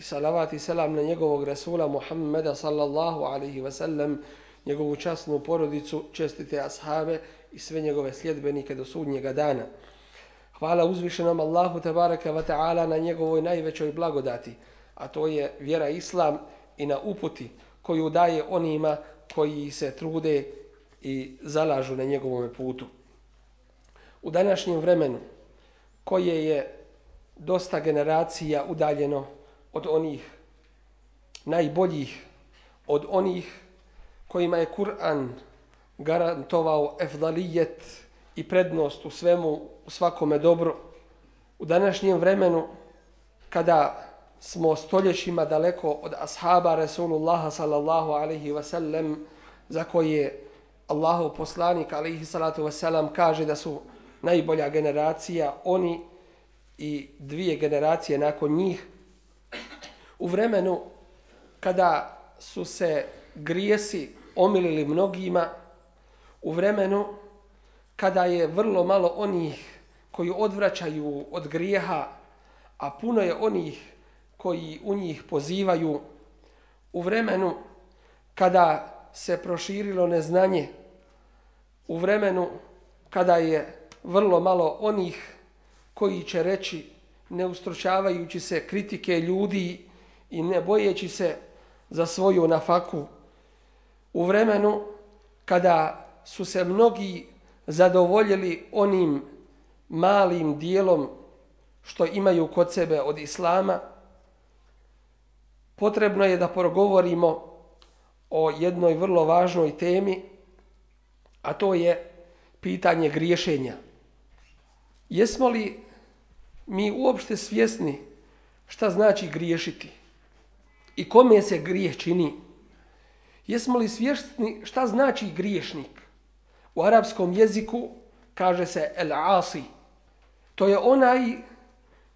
i salavat i selam na njegovog Rasula Muhammeda sallallahu alaihi wa sallam, njegovu časnu porodicu, čestite ashabe i sve njegove sljedbenike do sudnjega dana. Hvala uzvišenom Allahu tabaraka wa ta'ala na njegovoj najvećoj blagodati, a to je vjera Islam i na uputi koju daje onima koji se trude i zalažu na njegovom putu. U današnjem vremenu koje je dosta generacija udaljeno od onih najboljih, od onih kojima je Kur'an garantovao efdalijet i prednost u svemu, u svakome dobro. U današnjem vremenu, kada smo stoljećima daleko od ashaba Resulullaha sallallahu alaihi wa sallam, za koje Allahu poslanik alaihi salatu wa sallam kaže da su najbolja generacija, oni i dvije generacije nakon njih, u vremenu kada su se grijesi omilili mnogima, u vremenu kada je vrlo malo onih koji odvraćaju od grijeha, a puno je onih koji u njih pozivaju, u vremenu kada se proširilo neznanje, u vremenu kada je vrlo malo onih koji će reći, ne ustručavajući se kritike ljudi i ne bojeći se za svoju nafaku, u vremenu kada su se mnogi zadovoljili onim malim dijelom što imaju kod sebe od Islama, potrebno je da progovorimo o jednoj vrlo važnoj temi, a to je pitanje griješenja. Jesmo li mi uopšte svjesni šta znači griješiti i kome se grijeh čini? Jesmo li svjesni šta znači griješnik? U arapskom jeziku kaže se el-asi. To je onaj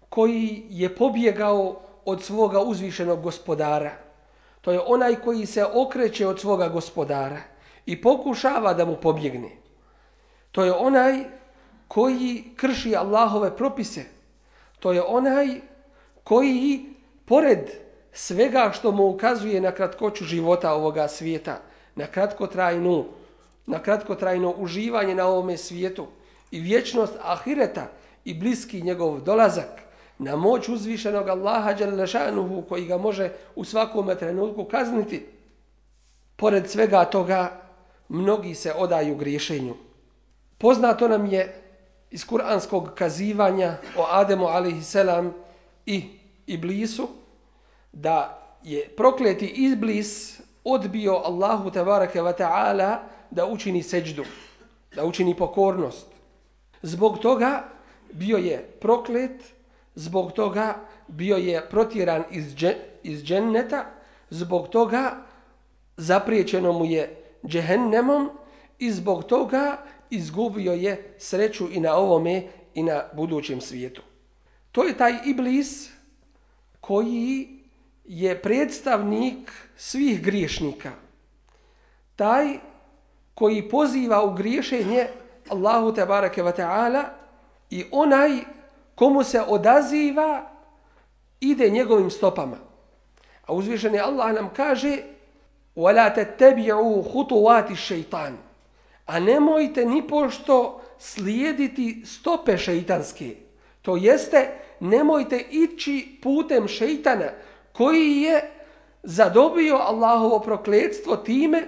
koji je pobjegao od svoga uzvišenog gospodara. To je onaj koji se okreće od svoga gospodara i pokušava da mu pobjegne. To je onaj koji krši Allahove propise. To je onaj koji, pored svega što mu ukazuje na kratkoću života ovoga svijeta, na kratkotrajnu, na kratkotrajno uživanje na ovome svijetu i vječnost ahireta i bliski njegov dolazak, na moć uzvišenog Allaha Đalešanuhu koji ga može u svakom trenutku kazniti. Pored svega toga, mnogi se odaju griješenju. Poznato nam je iz kuranskog kazivanja o Ademu a.s. i Iblisu, da je prokleti Iblis odbio Allahu tabaraka wa ta'ala da učini seđdu, da učini pokornost. Zbog toga bio je proklet, zbog toga bio je protjeran iz, dže, iz dženneta, zbog toga zapriječeno mu je džehennemom i zbog toga izgubio je sreću i na ovome i na budućem svijetu. To je taj iblis koji je predstavnik svih griješnika. Taj koji poziva u griješenje Allahu te barake wa ta'ala i onaj komu se odaziva ide njegovim stopama. A uzvišeni Allah nam kaže وَلَا تَتَّبِعُوا خُطُوَاتِ الشَّيْطَانِ A nemojte ni pošto slijediti stope šeitanske. To jeste, nemojte ići putem šeitana koji je zadobio Allahovo prokledstvo time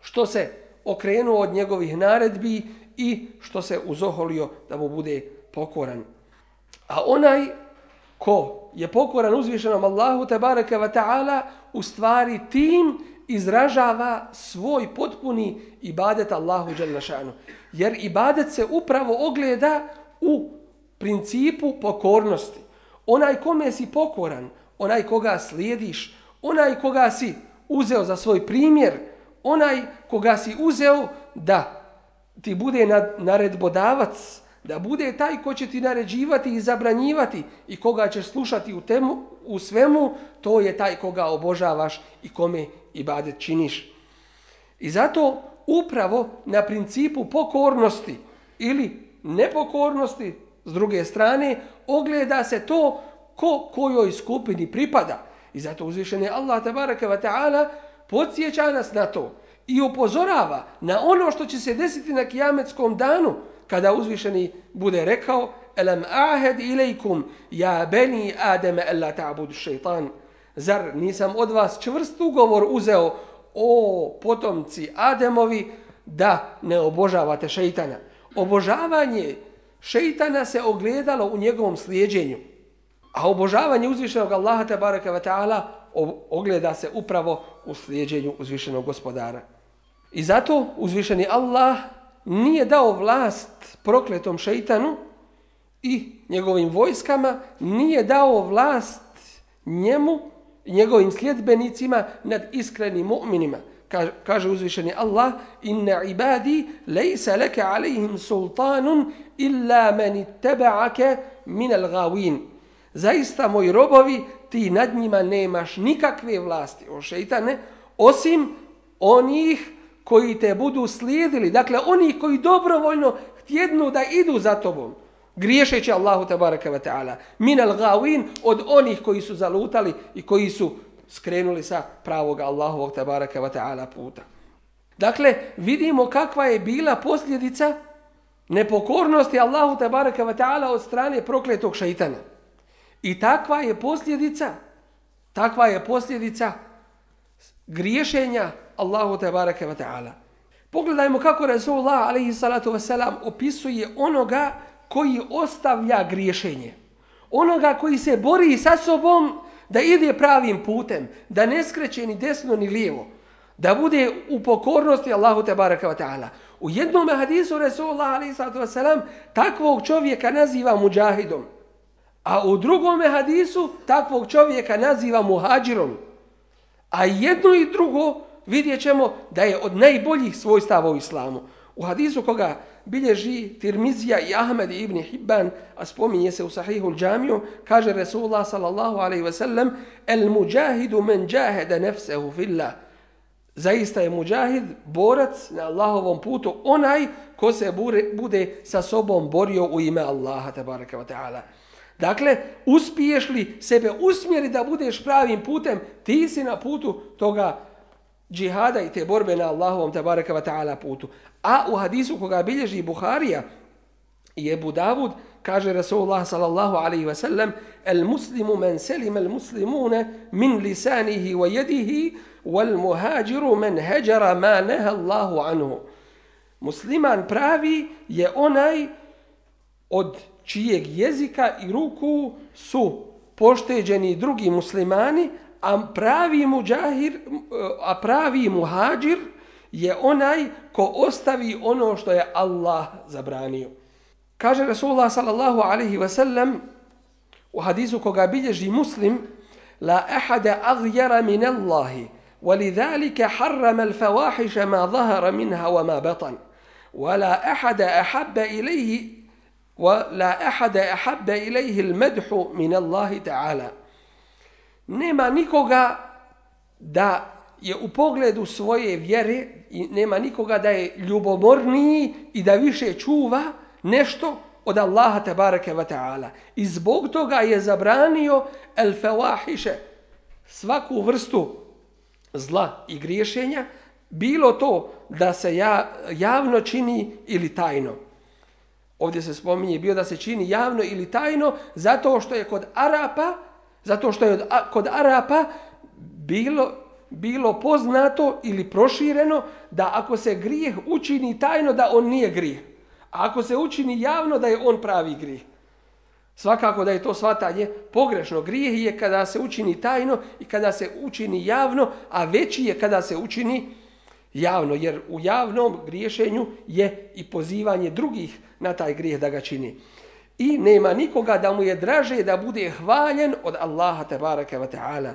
što se okrenuo od njegovih naredbi i što se uzoholio da mu bude pokoran. A onaj ko je pokoran uzvišenom Allahu tabaraka wa ta'ala u stvari tim izražava svoj potpuni ibadet Allahu dželle šanu. Jer ibadet se upravo ogleda u principu pokornosti. Onaj kome si pokoran, onaj koga slijediš, onaj koga si uzeo za svoj primjer, onaj koga si uzeo da ti bude naredbodavac, da bude taj ko će ti naređivati i zabranjivati i koga ćeš slušati u, temu, u svemu, to je taj koga obožavaš i kome ibadet činiš. I zato upravo na principu pokornosti ili nepokornosti, s druge strane, ogleda se to ko kojoj skupini pripada. I zato uzvišen je Allah tabaraka wa ta'ala podsjeća nas na to i upozorava na ono što će se desiti na kijametskom danu, kada uzvišeni bude rekao Elam ahed ilaikum ja beni Adem alla ta'budu šeitan. Zar nisam od vas čvrst ugovor uzeo o potomci Ademovi da ne obožavate šeitana. Obožavanje šeitana se ogledalo u njegovom slijedženju. A obožavanje uzvišenog Allaha tabaraka wa ta'ala ogleda se upravo u slijedeњу uzvišenog gospodara. I zato uzvišeni Allah nije dao vlast prokletom šeitanu i njegovim vojskama, nije dao vlast njemu i njegovim sljedbenicima nad iskrenim mu'minima. Kaže uzvišeni Allah, inna ibadi lejsa leke alejhim sultanun illa meni tebaake minel gawin. Zaista, moji robovi, ti nad njima nemaš nikakve vlasti o šeitane, osim onih koji te budu slijedili, dakle oni koji dobrovoljno htjednu da idu za tobom, griješeći Allahu tabaraka wa ta'ala, min al gawin od onih koji su zalutali i koji su skrenuli sa pravog Allahovog tabaraka wa ta'ala puta. Dakle, vidimo kakva je bila posljedica nepokornosti Allahu tabaraka wa ta'ala od strane prokletog šaitana. I takva je posljedica, takva je posljedica griješenja Allahu te bareke ve taala. Pogledajmo kako Resulullah alejhi salatu ve selam opisuje onoga koji ostavlja griješenje. Onoga koji se bori sa sobom da ide pravim putem, da ne skreće ni desno ni lijevo, da bude u pokornosti Allahu te bareke ve taala. U jednom hadisu Resulullah alejhi salatu ve selam takvog čovjeka naziva mudžahidom. A u drugom hadisu takvog čovjeka naziva muhađirom. A jedno i drugo vidjet ćemo da je od najboljih svojstava u islamu. U hadisu koga bilježi Tirmizija i Ahmed ibn Hibban, a spominje se u sahihu džamiju, kaže Resulullah sallallahu alaihi ve sellem, el muđahidu men džahede nefsehu fillah. Zaista je muđahid, borac na Allahovom putu, onaj ko se bude sa sobom borio u ime Allaha, tabaraka wa ta'ala. Dakle, uspiješ li sebe usmjeri da budeš pravim putem, ti si na putu toga džihada i te borbe na Allahovom tabaraka wa ta'ala putu. A u hadisu koga bilježi Buharija i Ebu Davud, kaže Rasulullah sallallahu alaihi wa sallam, el muslimu men selim el muslimune min lisanihi wa jedihi, wal muhađiru men heđara ma neha Allahu anhu. Musliman pravi je onaj od čijeg jezika i ruku su pošteđeni drugi muslimani, a pravi muđahir, a pravi muhađir je onaj ko ostavi ono što je Allah zabranio. Kaže Rasulullah sallallahu alaihi wa sallam u hadisu koga bilježi muslim La ahada agljara min Allahi ولذلك حرم الفواحش ما ظهر منها وما بطن ولا أحد أحب إليه ولا أحد أحب إليه المدح من الله تعالى nema nikoga da je u pogledu svoje vjere i nema nikoga da je ljubomorniji i da više čuva nešto od Allaha tabaraka wa ta'ala. I zbog toga je zabranio el fawahiše svaku vrstu zla i griješenja, bilo to da se ja, javno čini ili tajno. Ovdje se spominje bio da se čini javno ili tajno zato što je kod Arapa Zato što je kod Arapa bilo, bilo poznato ili prošireno da ako se grijeh učini tajno da on nije grijeh. A ako se učini javno da je on pravi grijeh. Svakako da je to svatanje pogrešno. Grijeh je kada se učini tajno i kada se učini javno, a veći je kada se učini javno. Jer u javnom griješenju je i pozivanje drugih na taj grijeh da ga čini. I nema nikoga da mu je draže da bude hvaljen od Allaha tabaraka wa ta'ala.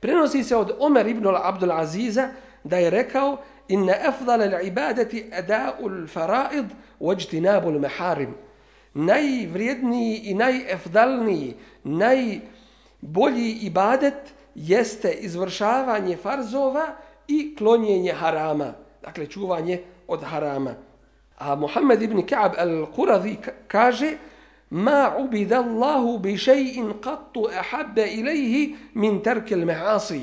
Prenosi se od Omer ibn Abdul Aziza da je rekao inna afdala l'ibadati ada'u l'faraid wajtinabu l'maharim. Najvrijedniji i najefdalniji, najbolji ibadet jeste izvršavanje farzova i klonjenje harama. Dakle, čuvanje od harama. A Muhammed ibn Ka'ab al-Quradhi kaže Ma ubida Allahu bi še'in qattu ahabbe ilaihi min terkel me'asi.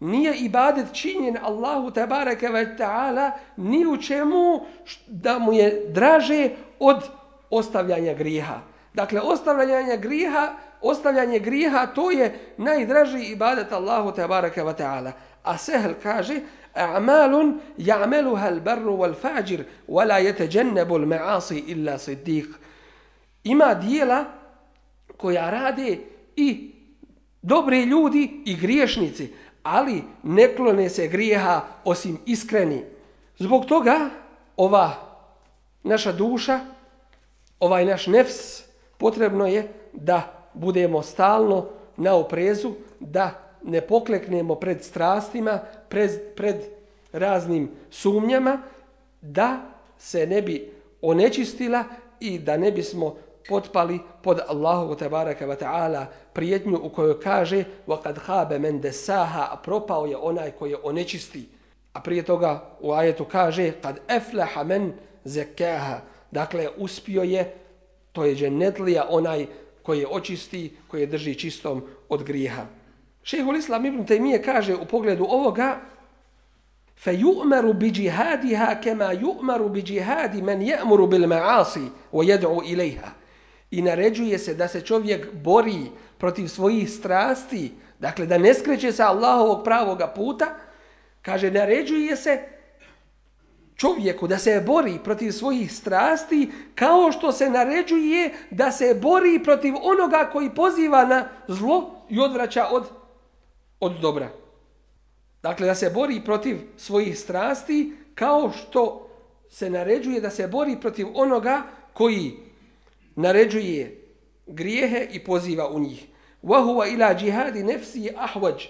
Nije ibadet činjen Allahu tabaraka wa ta'ala ni u čemu da mu je draže od ostavljanja griha. Dakle, ostavljanje griha, ostavljanje griha to je najdraži ibadet Allahu tabaraka wa ta'ala. A Sehl kaže, أعمال يعملها البر والفاجر ولا يتجنب المعاصي إلا صديق ima dijela koja rade i dobri ljudi i griješnici, ali ne klone se grijeha osim iskreni. Zbog toga ova naša duša, ovaj naš nefs, potrebno je da budemo stalno na oprezu, da ne pokleknemo pred strastima, pred, pred raznim sumnjama, da se ne bi onečistila i da ne bismo potpali pod Allahu tebaraka ve ta'ala prijetnju u kojoj kaže وَقَدْ خَابَ مَنْ دَسَاهَا Propao je onaj koji je onečisti. A prije toga u ajetu kaže kad أَفْلَحَ men زَكَاهَا Dakle, uspio je, to je dženetlija onaj koji je očisti, koji je drži čistom od grijeha. Šehul Islam ibn Taymiye kaže u pogledu ovoga fe yu'maru bi džihadiha kema yu'maru bi džihadi men ya'muru bil ma'asi o jed'u ilaiha. I naređuje se da se čovjek bori protiv svojih strasti, dakle da ne skreće sa Allahovog pravoga puta, kaže naređuje se čovjeku da se bori protiv svojih strasti kao što se naređuje da se bori protiv onoga koji poziva na zlo i odvraća od od dobra. Dakle, da se bori protiv svojih strasti kao što se naređuje da se bori protiv onoga koji naređuje grijehe i poziva u njih. Wahuwa ila džihadi nefsi ahvađ.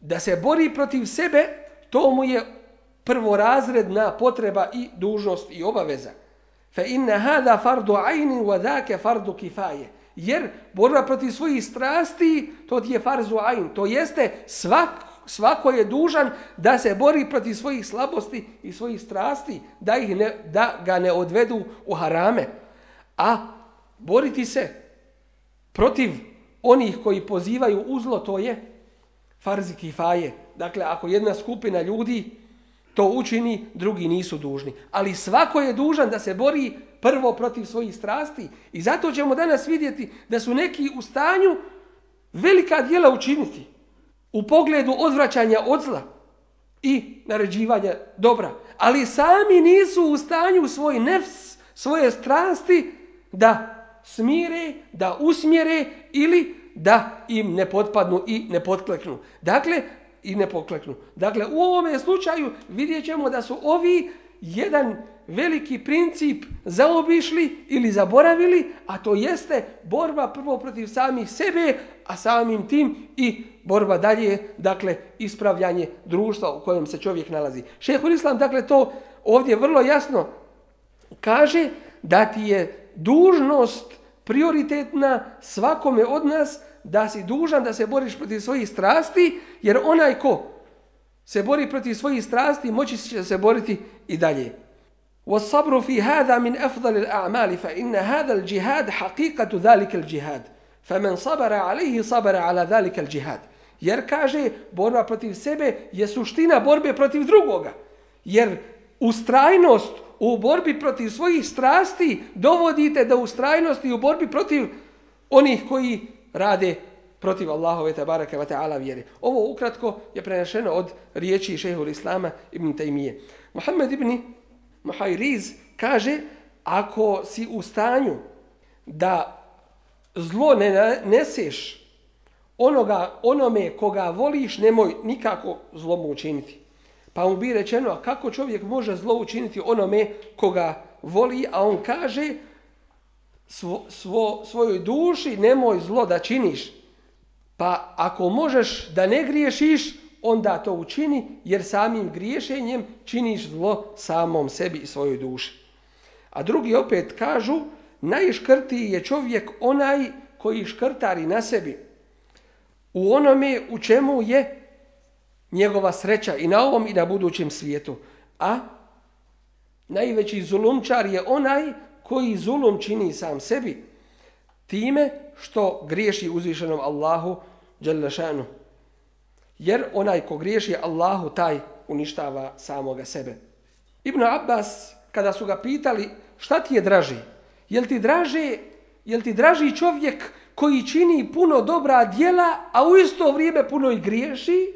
Da se bori protiv sebe, to mu je prvorazredna potreba i dužnost i obaveza. Fa inna hada fardu ajnin wa dhake fardu kifaje jer borba protiv svojih strasti, to ti je farzu ajn. To jeste, svak, svako je dužan da se bori protiv svojih slabosti i svojih strasti, da, ih ne, da ga ne odvedu u harame. A boriti se protiv onih koji pozivaju uzlo, to je farzi kifaje. Dakle, ako jedna skupina ljudi to učini, drugi nisu dužni. Ali svako je dužan da se bori prvo protiv svojih strasti. I zato ćemo danas vidjeti da su neki u stanju velika dijela učiniti u pogledu odvraćanja od zla i naređivanja dobra. Ali sami nisu u stanju svoj nefs, svoje strasti da smire, da usmjere ili da im ne potpadnu i ne potkleknu. Dakle, i ne pokleknu. Dakle, u ovome slučaju vidjet da su ovi jedan veliki princip zaobišli ili zaboravili, a to jeste borba prvo protiv samih sebe, a samim tim i borba dalje, dakle, ispravljanje društva u kojem se čovjek nalazi. Šehur Islam, dakle, to ovdje vrlo jasno kaže da ti je dužnost prioritetna svakome od nas da si dužan da se boriš protiv svojih strasti, jer onaj ko se bori protiv svojih strasti, moći će se boriti i dalje. والصبر في هذا من أفضل الأعمال فإن هذا الجهاد حقيقة ذلك الجهاد فمن صبر عليه صبر على ذلك الجهاد jer kaže borba protiv sebe je suština borbe protiv drugoga jer ustrajnost u borbi protiv svojih strasti dovodite do ustrajnosti u borbi protiv onih koji rade protiv Allahove tabaraka wa ta'ala vjere. Ovo ukratko je prenešeno od riječi šehhul Islama ibn Taymiye. Muhammed ibn Muhajriz kaže ako si u stanju da zlo ne neseš onoga, onome koga voliš, nemoj nikako zlo mu učiniti. Pa mu bi rečeno, a kako čovjek može zlo učiniti onome koga voli, a on kaže svo, svo, svojoj duši nemoj zlo da činiš. Pa ako možeš da ne griješiš, onda to učini, jer samim griješenjem činiš zlo samom sebi i svojoj duši. A drugi opet kažu, najškrtiji je čovjek onaj koji škrtari na sebi. U onome u čemu je njegova sreća i na ovom i na budućem svijetu. A najveći zulumčar je onaj koji zulum čini sam sebi time što griješi uzvišenom Allahu Đalešanu. Jer onaj ko griješi Allahu, taj uništava samoga sebe. Ibn Abbas, kada su ga pitali šta ti je draži, jel ti draže, jel ti draži čovjek koji čini puno dobra djela, a u isto vrijeme puno i griješi,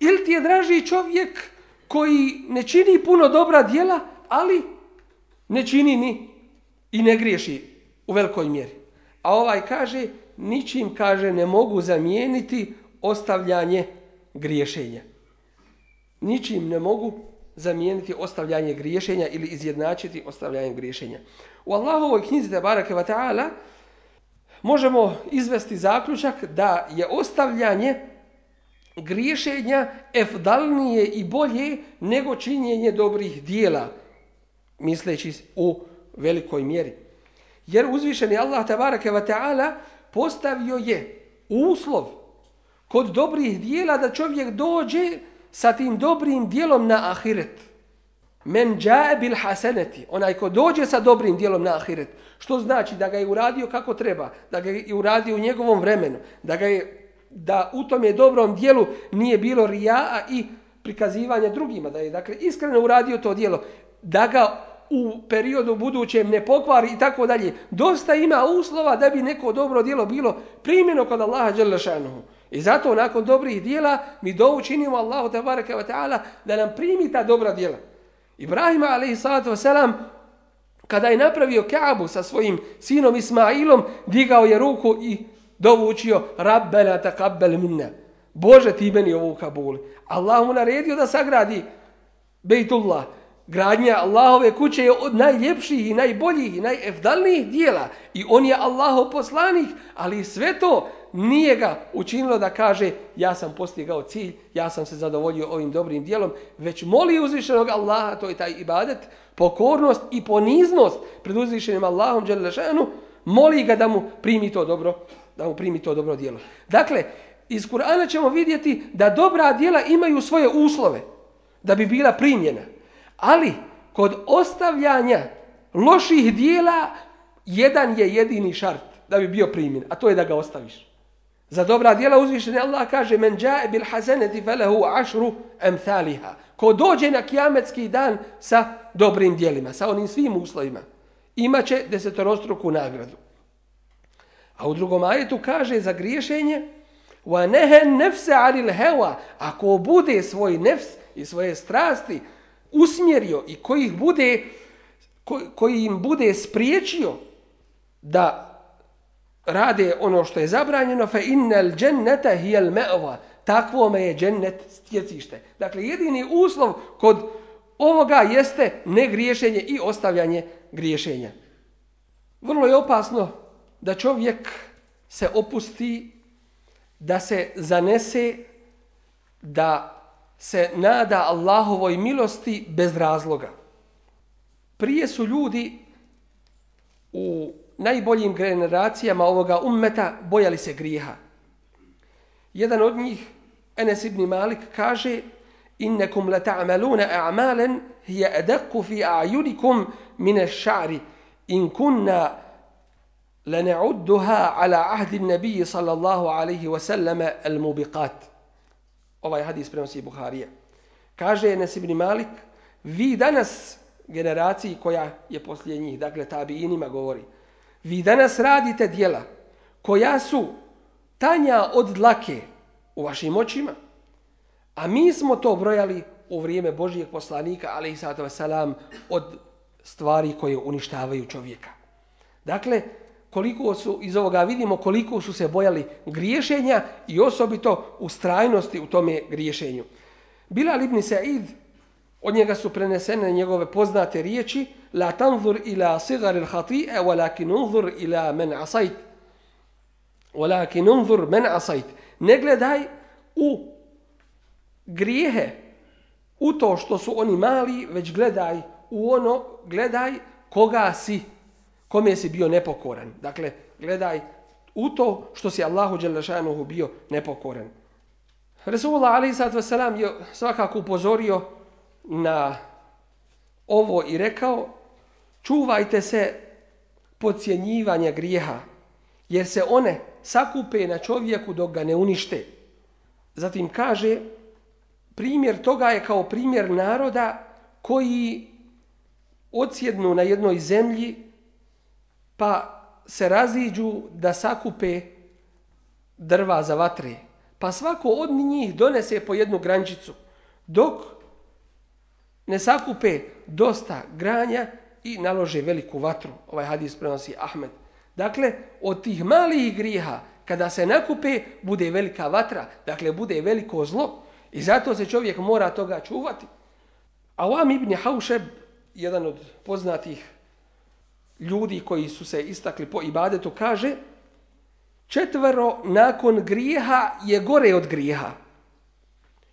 ili ti je draži čovjek koji ne čini puno dobra djela, ali ne čini ni i ne griješi u velikoj mjeri. A ovaj kaže, ničim kaže ne mogu zamijeniti ostavljanje griješenja. Ničim ne mogu zamijeniti ostavljanje griješenja ili izjednačiti ostavljanje griješenja. U Allahovoj knjizi Tebareke wa ta'ala možemo izvesti zaključak da je ostavljanje griješenja efdalnije i bolje nego činjenje dobrih dijela, misleći u velikoj mjeri. Jer uzvišeni Allah tabaraka wa ta'ala postavio je uslov kod dobrih dijela da čovjek dođe sa tim dobrim dijelom na ahiret. Men džae bil haseneti, onaj ko dođe sa dobrim dijelom na ahiret, što znači da ga je uradio kako treba, da ga je uradio u njegovom vremenu, da ga je da u tom je dobrom dijelu nije bilo rijaa i prikazivanja drugima, da je dakle iskreno uradio to dijelo, da ga u periodu budućem ne pokvari i tako dalje. Dosta ima uslova da bi neko dobro djelo bilo primjeno kod Allaha Đelešanuhu. I zato nakon dobrih dijela mi dovu činimo Allahu tabaraka wa ta'ala da nam primi ta dobra dijela. Ibrahima alaihi salatu wasalam kada je napravio Kaabu sa svojim sinom Ismailom digao je ruku i dovučio Rabbena taqabbal minna. Bože ti meni ovu kabuli. Allah mu naredio da sagradi Bejtullah gradnja Allahove kuće je od najljepših i najboljih i najefdalnijih dijela. I on je Allahov poslanik, ali sve to nije ga učinilo da kaže ja sam postigao cilj, ja sam se zadovoljio ovim dobrim dijelom, već moli uzvišenog Allaha, to je taj ibadet, pokornost i poniznost pred uzvišenim Allahom, Đelešanu, moli ga da mu primi to dobro, da mu primi to dobro dijelo. Dakle, iz Kur'ana ćemo vidjeti da dobra dijela imaju svoje uslove da bi bila primljena. Ali, kod ostavljanja loših dijela, jedan je jedini šart da bi bio primjen, a to je da ga ostaviš. Za dobra dijela uzvišeni Allah kaže men jae bil hasanati falahu ashru emthaliha. Ko dođe na kijametski dan sa dobrim dijelima, sa onim svim uslovima, imaće desetorostruku nagradu. A u drugom ajetu kaže za griješenje wa nahan nefse alil hawa, ako bude svoj nefs i svoje strasti usmjerio i koji ih bude ko, koji im bude spriječio da rade ono što je zabranjeno fa innal jannata hijel al ma'wa takvo me je džennet stjecište. Dakle jedini uslov kod ovoga jeste ne griješenje i ostavljanje griješenja. Vrlo je opasno da čovjek se opusti da se zanese da se nada Allahovoj milosti bez razloga. Prije su ljudi u najboljim generacijama ovoga ummeta bojali se grijeha. Jedan od njih, Enes ibn Malik, kaže Innekum la ta'amaluna a'malen hiya adakku fi a'yunikum min ash-sha'ri in kunna lana'udduha ala ahdi an-nabiy sallallahu alaihi wasallam al-mubiqat ovaj hadis prenosi Buharija. Kaže Enes ibn Malik, vi danas, generaciji koja je poslije njih, dakle tabi inima govori, vi danas radite dijela koja su tanja od dlake u vašim očima, a mi smo to brojali u vrijeme Božijeg poslanika, ali i sada salam, od stvari koje uništavaju čovjeka. Dakle, koliko su, iz ovoga vidimo koliko su se bojali griješenja i osobito ustrajnosti u tome griješenju. Bilal ibn Sa'id, od njega su prenesene njegove poznate riječi, la tanzur ila sigar il hati'e, walakin unzur ila men asajt. Walakin unzur men asajt. Ne gledaj u grijehe, u to što su oni mali, već gledaj u ono, gledaj koga si, kome si bio nepokoran. Dakle, gledaj u to što si Allahu Đelešanuhu bio nepokoran. Resulullah a.s. je svakako upozorio na ovo i rekao čuvajte se podcjenjivanja grijeha, jer se one sakupe na čovjeku dok ga ne unište. Zatim kaže, primjer toga je kao primjer naroda koji odsjednu na jednoj zemlji pa se raziđu da sakupe drva za vatre. Pa svako od njih donese po jednu grančicu, dok ne sakupe dosta granja i nalože veliku vatru. Ovaj hadis prenosi Ahmed. Dakle, od tih malih griha, kada se nakupe, bude velika vatra, dakle, bude veliko zlo. I zato se čovjek mora toga čuvati. A Awam ibn Haušeb, jedan od poznatih ljudi koji su se istakli po ibadetu, kaže četvero nakon grijeha je gore od grijeha.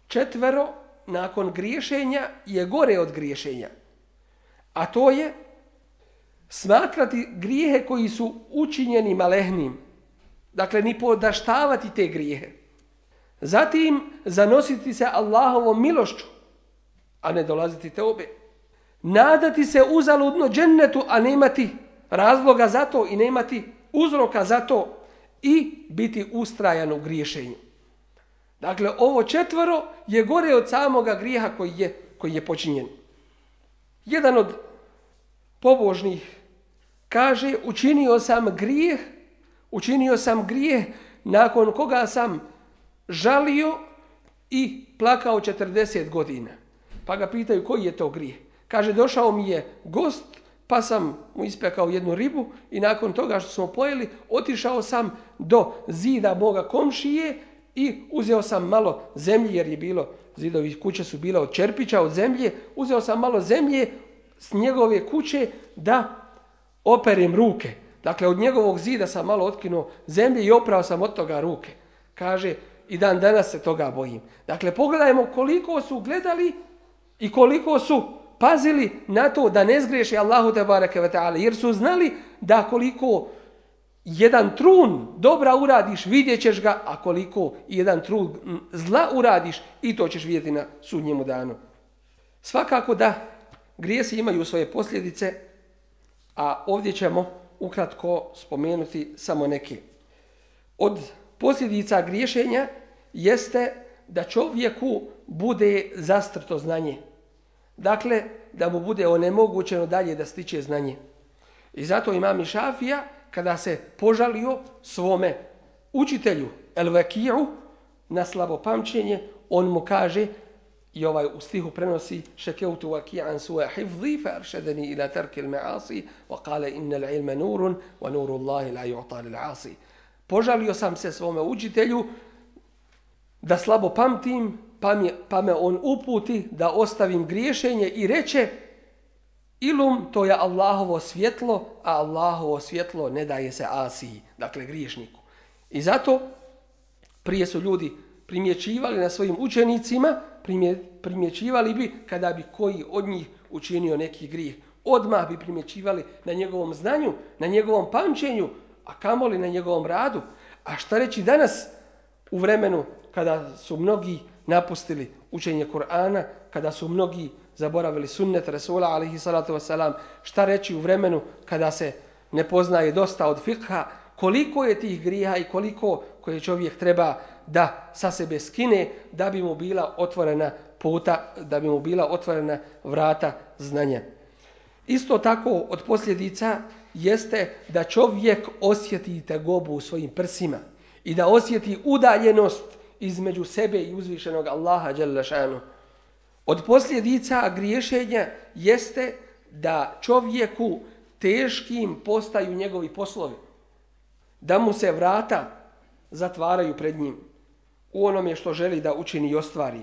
Četvero nakon griješenja je gore od griješenja. A to je smatrati grijehe koji su učinjeni malehnim. Dakle, ni podaštavati te grijehe. Zatim, zanositi se Allahovom milošću, a ne dolaziti te obe. Nadati se uzaludno džennetu, a ne imati razloga za to i ne imati uzroka za to i biti ustrajan u griješenju. Dakle, ovo četvoro je gore od samoga grijeha koji je, koji je počinjen. Jedan od pobožnih kaže, učinio sam grijeh, učinio sam grijeh nakon koga sam žalio i plakao 40 godina. Pa ga pitaju koji je to grijeh. Kaže, došao mi je gost, pa sam mu ispekao jednu ribu i nakon toga što smo pojeli, otišao sam do zida moga komšije i uzeo sam malo zemlje, jer je bilo, zidovi kuće su bila od čerpića, od zemlje, uzeo sam malo zemlje s njegove kuće da operem ruke. Dakle, od njegovog zida sam malo otkinuo zemlje i oprao sam od toga ruke. Kaže, i dan danas se toga bojim. Dakle, pogledajmo koliko su gledali i koliko su pazili na to da ne zgriješi Allahu te bareke ve taala jer su znali da koliko jedan trun dobra uradiš, vidjet ćeš ga, a koliko jedan trun zla uradiš, i to ćeš vidjeti na sudnjemu danu. Svakako da grijesi imaju svoje posljedice, a ovdje ćemo ukratko spomenuti samo neke. Od posljedica griješenja jeste da čovjeku bude zastrto znanje. Dakle, da mu bude onemogućeno dalje da stiče znanje. I zato imam i Šafija, kada se požalio svome učitelju Elvekiju na slabo pamćenje, on mu kaže, i ovaj u stihu prenosi šekeutu vakijan suha hifzi fa aršedeni ila tarkil ma'asi wa kale inna l'ilme nurun wa nuru Allahi la ju'ta lil-asi. Požalio sam se svome učitelju da slabo pamtim, pa, mi, pa me on uputi da ostavim griješenje i reče ilum to je Allahovo svjetlo, a Allahovo svjetlo ne daje se asiji, dakle griješniku. I zato prije su ljudi primjećivali na svojim učenicima, primje, primjećivali bi kada bi koji od njih učinio neki grijeh. Odmah bi primjećivali na njegovom znanju, na njegovom pamćenju, a kamoli na njegovom radu. A šta reći danas u vremenu kada su mnogi napustili učenje Kur'ana, kada su mnogi zaboravili sunnet Rasula alihi salatu wasalam, šta reći u vremenu kada se ne poznaje dosta od fikha, koliko je tih grija i koliko koje čovjek treba da sa sebe skine da bi mu bila otvorena puta, da bi mu bila otvorena vrata znanja. Isto tako od posljedica jeste da čovjek osjeti tegobu u svojim prsima i da osjeti udaljenost između sebe i uzvišenog Allaha Đelešanu. Od posljedica griješenja jeste da čovjeku teškim postaju njegovi poslovi. Da mu se vrata zatvaraju pred njim u onome što želi da učini i ostvari.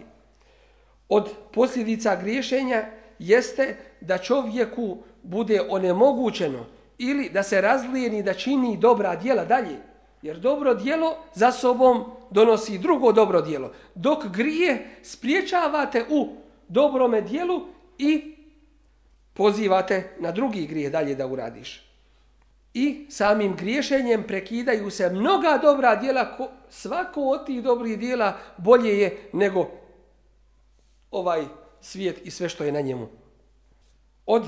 Od posljedica griješenja jeste da čovjeku bude onemogućeno ili da se razlijeni da čini dobra djela dalje. Jer dobro djelo za sobom donosi drugo dobro djelo. Dok grije spriječavate u dobrome djelu i pozivate na drugi grije dalje da uradiš. I samim griješenjem prekidaju se mnoga dobra djela, svako od tih dobrih djela bolje je nego ovaj svijet i sve što je na njemu. Od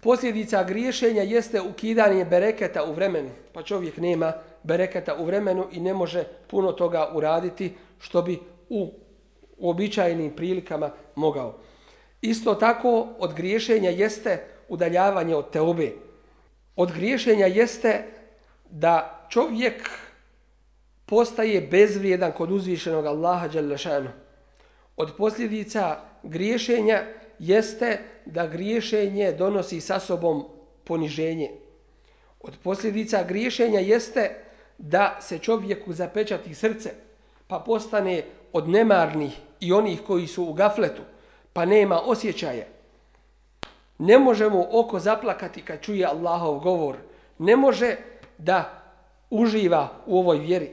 posljedica griješenja jeste ukidanje bereketa u vremenu, pa čovjek nema bereketa u vremenu i ne može puno toga uraditi što bi u uobičajenim prilikama mogao. Isto tako od griješenja jeste udaljavanje od teobe. Od griješenja jeste da čovjek postaje bezvrijedan kod uzvišenog Allaha Đalešanu. Od posljedica griješenja jeste da griješenje donosi sa sobom poniženje. Od posljedica griješenja jeste da se čovjeku zapečati srce, pa postane od nemarnih i onih koji su u gafletu, pa nema osjećaja. Ne može mu oko zaplakati kad čuje Allahov govor. Ne može da uživa u ovoj vjeri.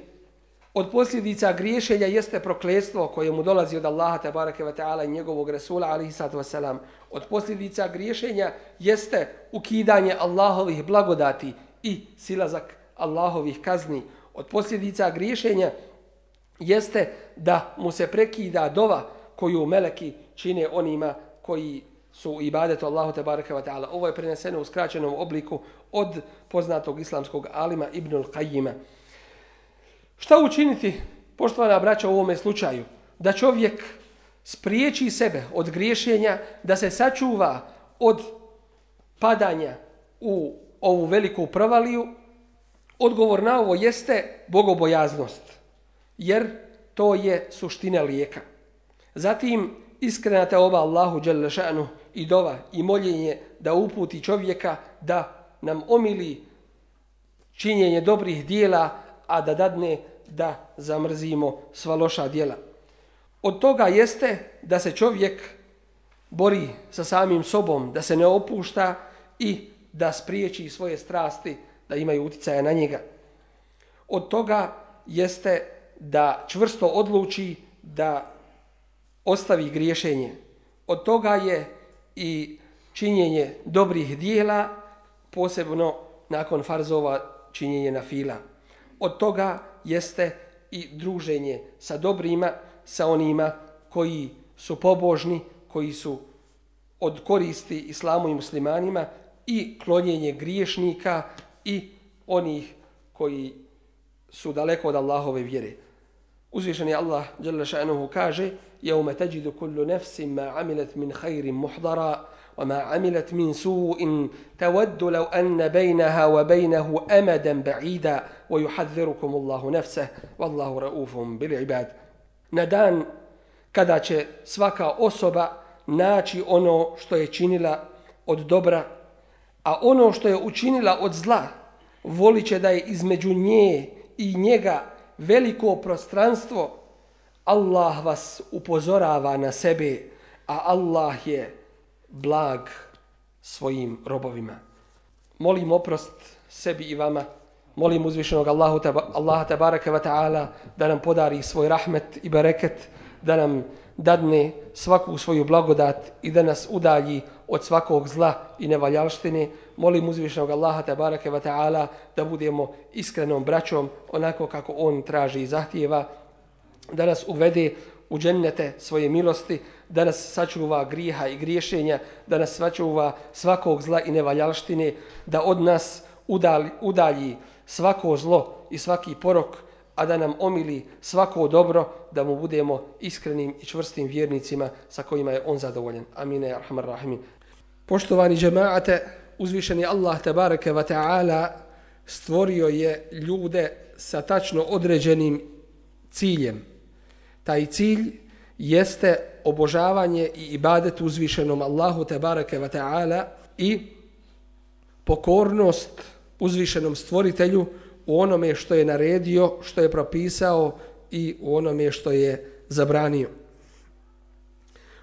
Od posljedica griješenja jeste prokletstvo koje mu dolazi od Allaha tabaraka wa ta'ala i njegovog Rasula alihi sallatu wasalam. Od posljedica griješenja jeste ukidanje Allahovih blagodati i silazak Allahovih kazni. Od posljedica griješenja jeste da mu se prekida dova koju meleki čine onima koji su ibadet ibadetu Allahu te bareke ve taala. Ovo je preneseno u skraćenom obliku od poznatog islamskog alima Ibnul Qayyima. Šta učiniti, poštovana braća, u ovome slučaju? Da čovjek spriječi sebe od griješenja, da se sačuva od padanja u ovu veliku provaliju, odgovor na ovo jeste bogobojaznost. Jer to je suština lijeka. Zatim, iskrena te oba Allahu Đelešanu i dova i moljenje da uputi čovjeka da nam omili činjenje dobrih dijela, a da dadne da zamrzimo sva loša dijela. Od toga jeste da se čovjek bori sa samim sobom, da se ne opušta i da spriječi svoje strasti da imaju uticaja na njega. Od toga jeste da čvrsto odluči da ostavi griješenje. Od toga je i činjenje dobrih dijela, posebno nakon farzova činjenje na fila. Od toga jeste i druženje sa dobrima, sa onima koji su pobožni, koji su od koristi islamu i muslimanima i klonjenje griješnika i onih koji su daleko od Allahove vjere. Uzvišeni Allah dželle šanehu kaže: "Yawma tajidu kullu nafsin ma 'amilat min khairin muhdara wa ma 'amilat min su'in tawaddu law anna baynaha wa baynahu amadan ba'ida wa yuhadhdhirukum Allahu nafsahu wallahu ra'ufun bil 'ibad." Na dan kada će svaka osoba naći ono što je činila od dobra, a ono što je učinila od zla, voliće da je između nje i njega veliko prostranstvo, Allah vas upozorava na sebe, a Allah je blag svojim robovima. Molim oprost sebi i vama. Molim uzvišenog Allahu Allaha tabaraka wa ta'ala da nam podari svoj rahmet i bereket, da nam dadne svaku svoju blagodat i da nas udalji od svakog zla i nevaljalštine. Molim uzvišnog Allaha tabaraka wa ta'ala da budemo iskrenom braćom onako kako on traži i zahtjeva, da nas uvede u džennete svoje milosti, da nas sačuva griha i griješenja, da nas sačuva svakog zla i nevaljalštine, da od nas udalji, udalji svako zlo i svaki porok, a da nam omili svako dobro, da mu budemo iskrenim i čvrstim vjernicima sa kojima je on zadovoljen. Amine, arhamar rahimin. Poštovani džemaate, uzvišeni Allah tabareke wa ta'ala stvorio je ljude sa tačno određenim ciljem. Taj cilj jeste obožavanje i ibadet uzvišenom Allahu tabareke wa ve taala i pokornost uzvišenom stvoritelju u onome što je naredio, što je propisao i u onome što je zabranio.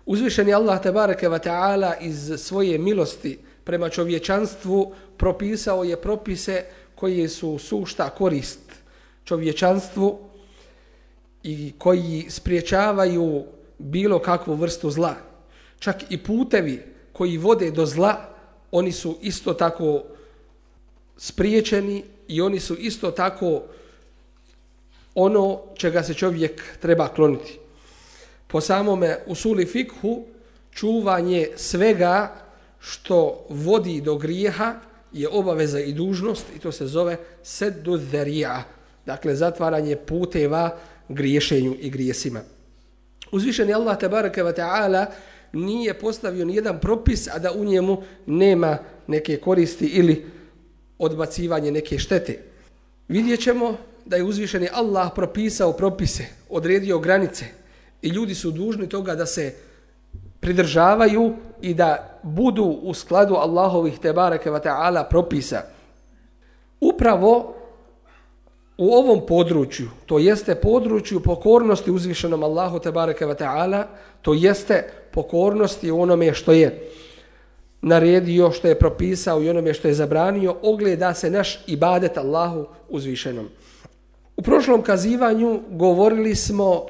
Uzvišeni Allah tebareke ve taala iz svoje milosti prema čovječanstvu propisao je propise koji su sušta korist čovječanstvu i koji spriječavaju bilo kakvu vrstu zla. Čak i putevi koji vode do zla, oni su isto tako spriječeni i oni su isto tako ono čega se čovjek treba kloniti. Po samome usuli fikhu, čuvanje svega što vodi do grijeha je obaveza i dužnost i to se zove seddu dherija, dakle zatvaranje puteva griješenju i grijesima. Uzvišeni Allah tabaraka wa ta'ala nije postavio ni jedan propis, a da u njemu nema neke koristi ili odbacivanje neke štete. Vidjet ćemo da je uzvišeni Allah propisao propise, odredio granice i ljudi su dužni toga da se pridržavaju i da budu u skladu Allahovih tebareke wa ta'ala propisa. Upravo u ovom području, to jeste području pokornosti uzvišenom Allahu tebareke wa ta'ala, to jeste pokornosti onome što je naredio, što je propisao i onome što je zabranio, ogleda se naš ibadet Allahu uzvišenom. U prošlom kazivanju govorili smo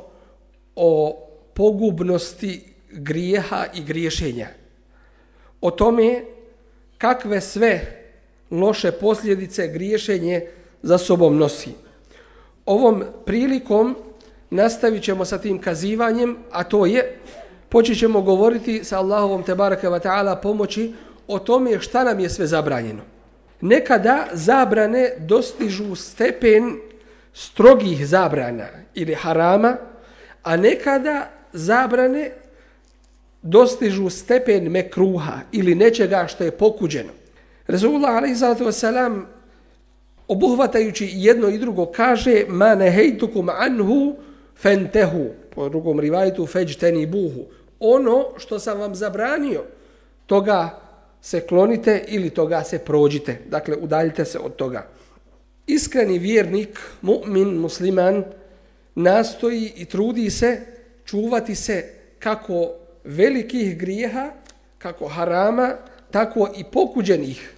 o pogubnosti grijeha i griješenja. O tome kakve sve loše posljedice griješenje za sobom nosi. Ovom prilikom nastavit ćemo sa tim kazivanjem, a to je, počet ćemo govoriti sa Allahovom tebareke wa ta'ala pomoći o tome šta nam je sve zabranjeno. Nekada zabrane dostižu stepen strogih zabrana ili harama, a nekada zabrane dostižu stepen mekruha ili nečega što je pokuđeno. Resulullah a.s. obuhvatajući jedno i drugo kaže ma nehejtukum anhu fentehu po drugom rivajtu feđteni buhu ono što sam vam zabranio toga se klonite ili toga se prođite dakle udaljite se od toga iskreni vjernik mu'min musliman nastoji i trudi se čuvati se kako velikih grijeha, kako harama, tako i pokuđenih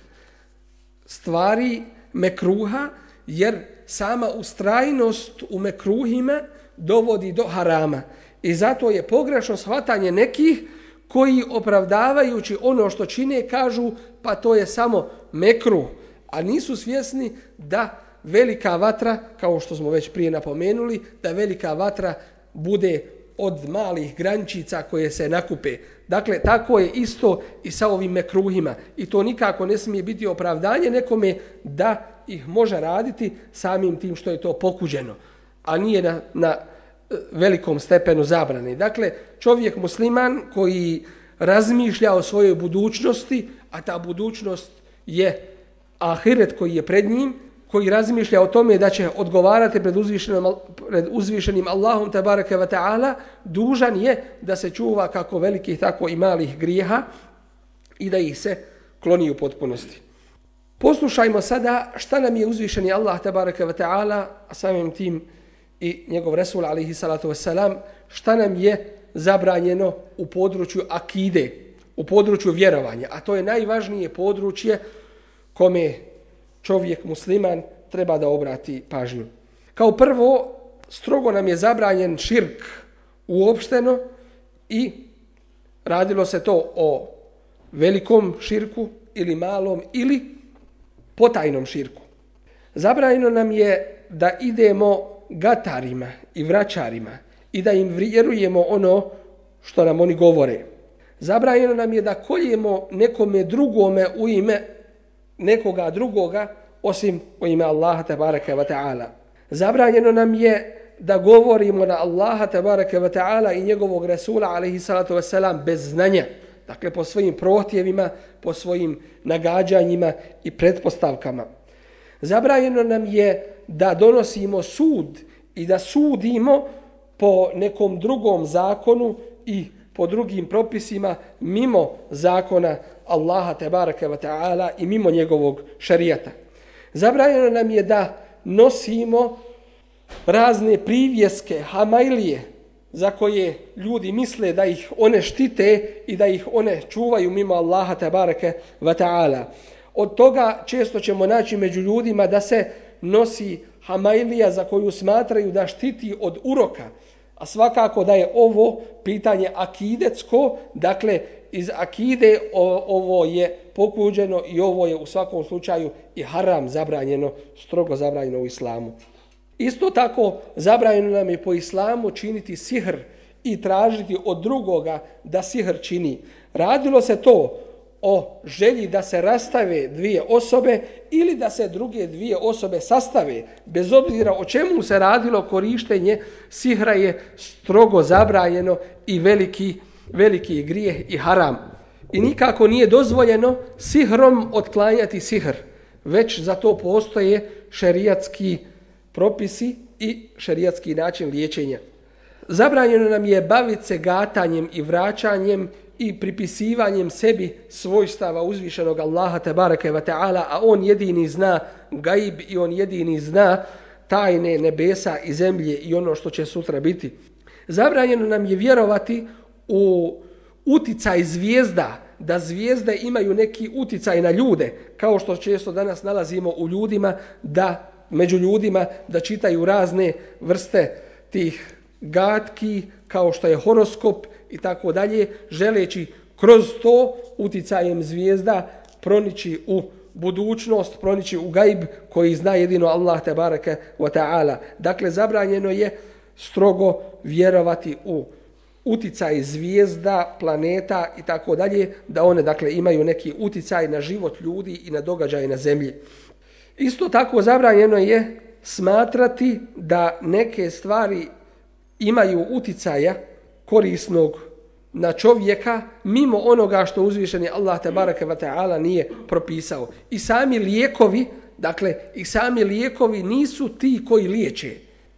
stvari mekruha, jer sama ustrajnost u mekruhima dovodi do harama. I zato je pogrešno shvatanje nekih koji opravdavajući ono što čine kažu pa to je samo mekru, a nisu svjesni da velika vatra, kao što smo već prije napomenuli, da velika vatra bude od malih grančica koje se nakupe. Dakle, tako je isto i sa ovim mekruhima. I to nikako ne smije biti opravdanje nekome da ih može raditi samim tim što je to pokuđeno, a nije na, na velikom stepenu zabrane. Dakle, čovjek musliman koji razmišlja o svojoj budućnosti, a ta budućnost je ahiret koji je pred njim, koji razmišlja o tome da će odgovarati pred uzvišenim, pred uzvišenim Allahom tabaraka wa ta'ala, dužan je da se čuva kako velikih, tako i malih grijeha i da ih se kloni u potpunosti. Poslušajmo sada šta nam je uzvišeni Allah tabaraka wa ta'ala, a samim tim i njegov Resul alihi salatu wasalam, šta nam je zabranjeno u području akide, u području vjerovanja, a to je najvažnije područje kome čovjek musliman treba da obrati pažnju. Kao prvo, strogo nam je zabranjen širk uopšteno i radilo se to o velikom širku ili malom ili potajnom širku. Zabranjeno nam je da idemo gatarima i vraćarima i da im vjerujemo ono što nam oni govore. Zabranjeno nam je da koljemo nekome drugome u ime nekoga drugoga osim u ime Allaha tabaraka wa ta'ala. Zabranjeno nam je da govorimo na Allaha tabaraka wa ta'ala i njegovog Rasula alaihi salatu wasalam bez znanja. Dakle, po svojim prohtjevima, po svojim nagađanjima i pretpostavkama. Zabranjeno nam je da donosimo sud i da sudimo po nekom drugom zakonu i po drugim propisima mimo zakona Allaha tebareke ve taala i mimo njegovog šerijata. Zabranjeno nam je da nosimo razne privjeske, hamailije, za koje ljudi misle da ih one štite i da ih one čuvaju mimo Allaha tebareke ve taala. Od toga često ćemo naći među ljudima da se nosi hamailija za koju smatraju da štiti od uroka. A svakako da je ovo pitanje akidecko, dakle iz akide ovo je pokuđeno i ovo je u svakom slučaju i haram zabranjeno, strogo zabranjeno u islamu. Isto tako zabranjeno nam je po islamu činiti sihr i tražiti od drugoga da sihr čini. Radilo se to o želji da se rastave dvije osobe ili da se druge dvije osobe sastave, bez obzira o čemu se radilo, korištenje sihra je strogo zabranjeno i veliki, veliki grijeh i haram. I nikako nije dozvoljeno sihrom otklanjati sihr, već za to postoje šerijatski propisi i šerijatski način liječenja. Zabranjeno nam je baviti se gatanjem i vraćanjem i pripisivanjem sebi svojstava uzvišenog Allaha tebareke ve ta'ala, a on jedini zna gaib i on jedini zna tajne nebesa i zemlje i ono što će sutra biti. Zabranjeno nam je vjerovati u uticaj zvijezda, da zvijezde imaju neki uticaj na ljude, kao što često danas nalazimo u ljudima, da među ljudima da čitaju razne vrste tih gatki, kao što je horoskop i tako dalje, želeći kroz to uticajem zvijezda pronići u budućnost, pronići u gajb koji zna jedino Allah te bareke wa ta'ala. Dakle, zabranjeno je strogo vjerovati u uticaj zvijezda, planeta i tako dalje, da one dakle imaju neki uticaj na život ljudi i na događaje na zemlji. Isto tako zabranjeno je smatrati da neke stvari imaju uticaja korisnog na čovjeka mimo onoga što uzvišeni Allah te bareke ve taala nije propisao. I sami lijekovi, dakle, i sami lijekovi nisu ti koji liječe.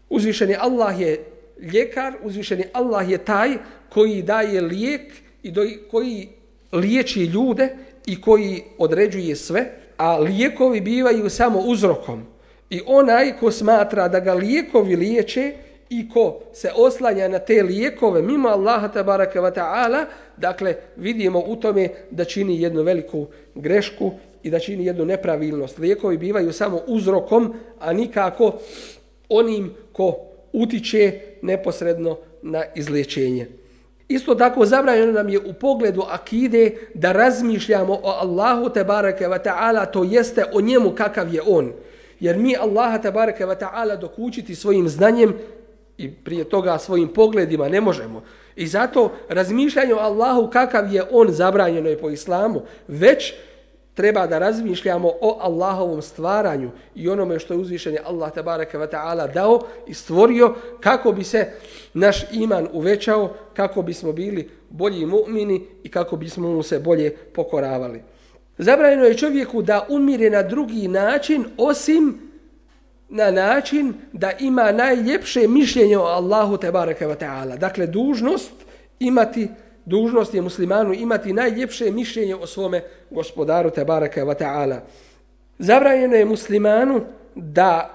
Uzvišeni Allah je ljekar, uzvišeni Allah je taj koji daje lijek i do, koji liječi ljude i koji određuje sve, a lijekovi bivaju samo uzrokom. I onaj ko smatra da ga lijekovi liječe, i ko se oslanja na te lijekove mimo Allaha tabaraka wa ta'ala, dakle vidimo u tome da čini jednu veliku grešku i da čini jednu nepravilnost. Lijekovi bivaju samo uzrokom, a nikako onim ko utiče neposredno na izlečenje. Isto tako zabranjeno nam je u pogledu akide da razmišljamo o Allahu tabaraka wa ta'ala, to jeste o njemu kakav je on. Jer mi Allaha tabaraka wa ta'ala dokučiti svojim znanjem i prije toga svojim pogledima ne možemo. I zato razmišljanje o Allahu kakav je on zabranjeno je po islamu, već treba da razmišljamo o Allahovom stvaranju i onome što je uzvišenje Allah tabaraka wa ta'ala dao i stvorio kako bi se naš iman uvećao, kako bismo bili bolji mu'mini i kako bismo mu se bolje pokoravali. Zabranjeno je čovjeku da umire na drugi način osim na način da ima najljepše mišljenje o Allahu tebareke ve taala. Dakle dužnost imati dužnost je muslimanu imati najljepše mišljenje o svome gospodaru tebareke ve taala. Zabranjeno je muslimanu da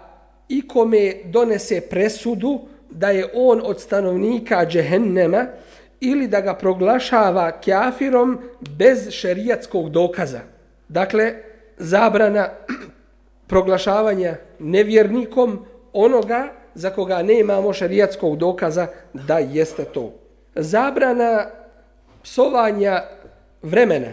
ikome donese presudu da je on od stanovnika džehennema ili da ga proglašava kjafirom bez šerijatskog dokaza. Dakle, zabrana proglašavanja nevjernikom onoga za koga nemamo šerijatskog dokaza da jeste to. Zabrana psovanja vremena,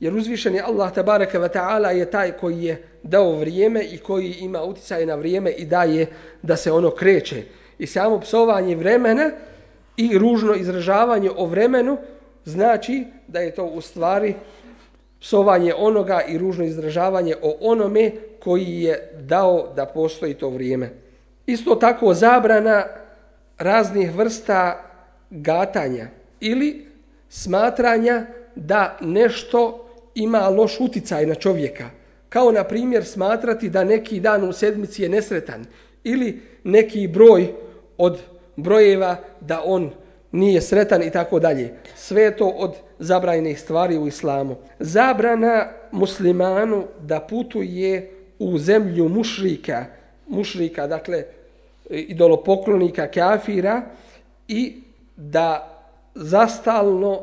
jer uzvišen je Allah tabaraka wa ta'ala je taj koji je dao vrijeme i koji ima uticaj na vrijeme i daje da se ono kreće. I samo psovanje vremena i ružno izražavanje o vremenu znači da je to u stvari psovanje onoga i ružno izražavanje o onome koji je dao da postoji to vrijeme. Isto tako zabrana raznih vrsta gatanja ili smatranja da nešto ima loš uticaj na čovjeka. Kao na primjer smatrati da neki dan u sedmici je nesretan ili neki broj od brojeva da on nije sretan i tako dalje. Sve to od zabranjenih stvari u islamu. Zabrana muslimanu da putuje u zemlju mušrika, mušrika, dakle, idolopoklonika, kafira, i da zastalno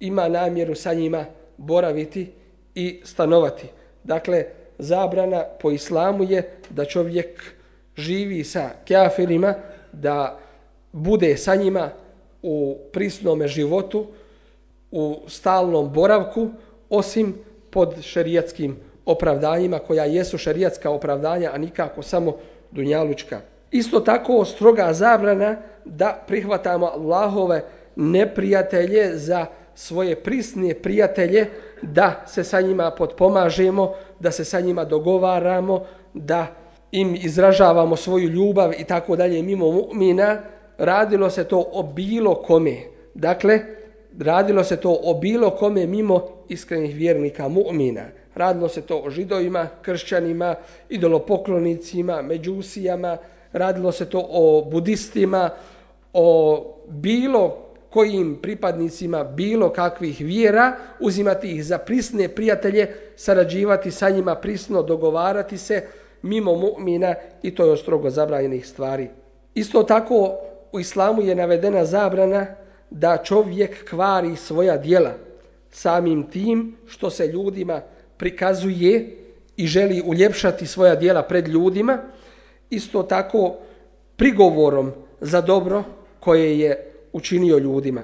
ima namjeru sa njima boraviti i stanovati. Dakle, zabrana po islamu je da čovjek živi sa kafirima, da bude sa njima u prisnome životu, u stalnom boravku, osim pod šerijatskim opravdanjima, koja jesu šerijatska opravdanja, a nikako samo dunjalučka. Isto tako stroga zabrana da prihvatamo Allahove neprijatelje za svoje prisne prijatelje, da se sa njima potpomažemo, da se sa njima dogovaramo, da im izražavamo svoju ljubav i tako dalje mimo mu'mina, radilo se to o bilo kome. Dakle, radilo se to o bilo kome mimo iskrenih vjernika mu'mina. Radilo se to o židovima, kršćanima, idolopoklonicima, međusijama, radilo se to o budistima, o bilo kojim pripadnicima bilo kakvih vjera, uzimati ih za prisne prijatelje, sarađivati sa njima prisno, dogovarati se mimo mu'mina i to je strogo zabranjenih stvari. Isto tako u islamu je navedena zabrana da čovjek kvari svoja dijela samim tim što se ljudima prikazuje i želi uljepšati svoja dijela pred ljudima, isto tako prigovorom za dobro koje je učinio ljudima.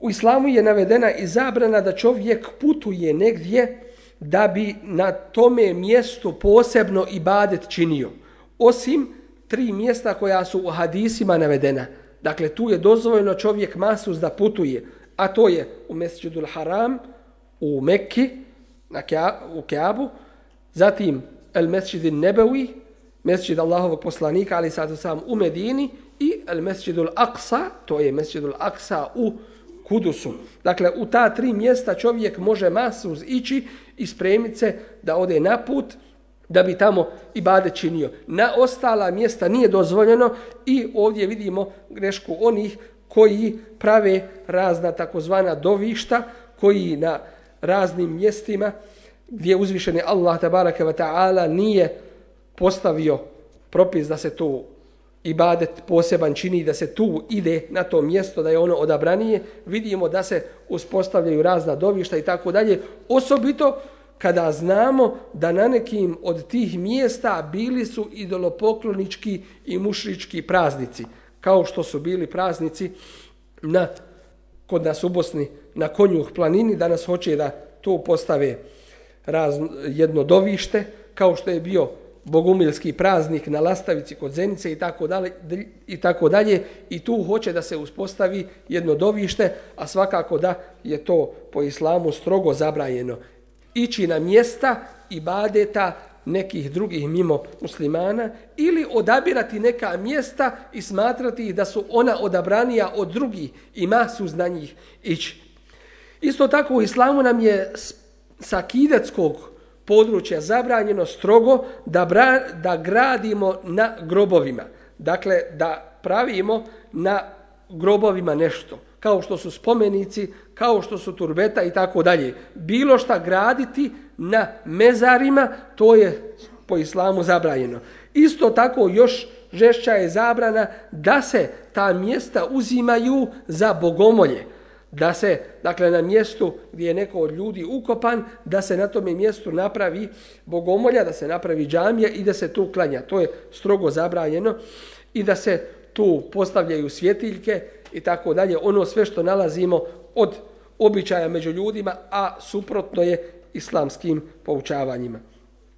U islamu je navedena i zabrana da čovjek putuje negdje da bi na tome mjestu posebno ibadet činio. Osim tri mjesta koja su u hadisima navedena. Dakle, tu je dozvoljeno čovjek masus da putuje, a to je u Mesjidul Haram, u Mekki, na Kea, u Keabu, zatim El Mesđidin Nebevi, Mesđid Allahovog poslanika, ali sad sam u Medini, i El Mesđidul Aqsa, to je Mesđidul Aqsa u Kudusu. Dakle, u ta tri mjesta čovjek može masus ići i spremiti se da ode na put, da bi tamo i bade činio. Na ostala mjesta nije dozvoljeno i ovdje vidimo grešku onih koji prave razna takozvana dovišta, koji na raznim mjestima gdje uzvišeni Allah tabaraka wa ta'ala nije postavio propis da se to ibadet poseban čini da se tu ide na to mjesto da je ono odabranije, vidimo da se uspostavljaju razna dovišta i tako dalje, osobito kada znamo da na nekim od tih mjesta bili su idolopoklonički i mušrički praznici, kao što su bili praznici na, kod nas u Bosni na Konjuh planini, danas hoće da to postave razno, jedno dovište, kao što je bio bogumilski praznik na Lastavici kod Zenice i tako dalje i tako dalje i tu hoće da se uspostavi jedno dovište, a svakako da je to po islamu strogo zabranjeno ići na mjesta ibadeta nekih drugih mimo muslimana ili odabirati neka mjesta i smatrati ih da su ona odabranija od drugih i masu na njih ići. Isto tako u islamu nam je sa kideckog područja zabranjeno strogo da, bra, da gradimo na grobovima. Dakle, da pravimo na grobovima nešto. Kao što su spomenici, kao što su turbeta i tako dalje. Bilo šta graditi na mezarima, to je po islamu zabranjeno. Isto tako još žešća je zabrana da se ta mjesta uzimaju za bogomolje da se, dakle, na mjestu gdje je neko od ljudi ukopan, da se na tome mjestu napravi bogomolja, da se napravi džamija i da se tu klanja. To je strogo zabranjeno i da se tu postavljaju svjetiljke i tako dalje. Ono sve što nalazimo od običaja među ljudima, a suprotno je islamskim poučavanjima.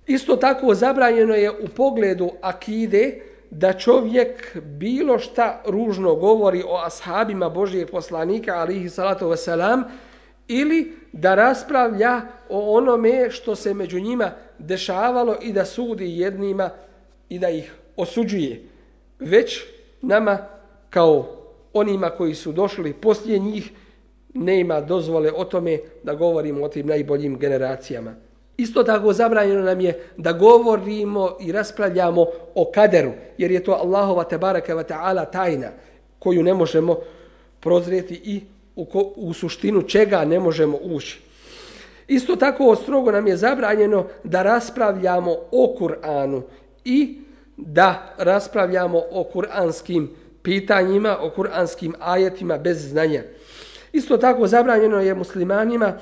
Isto tako zabranjeno je u pogledu akide, da čovjek bilo šta ružno govori o ashabima Božijeg poslanika, alihi salatu wasalam, ili da raspravlja o onome što se među njima dešavalo i da sudi jednima i da ih osuđuje. Već nama, kao onima koji su došli poslije njih, ne ima dozvole o tome da govorimo o tim najboljim generacijama. Isto tako zabranjeno nam je da govorimo i raspravljamo o kaderu, jer je to Allahova tebaraka wa ta'ala tajna koju ne možemo prozreti i u, ko, u suštinu čega ne možemo ući. Isto tako strogo nam je zabranjeno da raspravljamo o Kur'anu i da raspravljamo o kuranskim pitanjima, o kuranskim ajetima bez znanja. Isto tako zabranjeno je muslimanima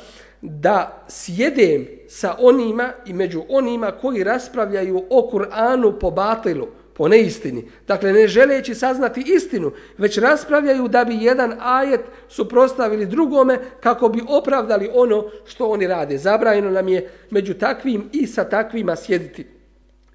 da sjedem sa onima i među onima koji raspravljaju o Kur'anu po batilu, po neistini. Dakle, ne želeći saznati istinu, već raspravljaju da bi jedan ajet suprostavili drugome kako bi opravdali ono što oni rade. Zabranjeno nam je među takvim i sa takvima sjediti.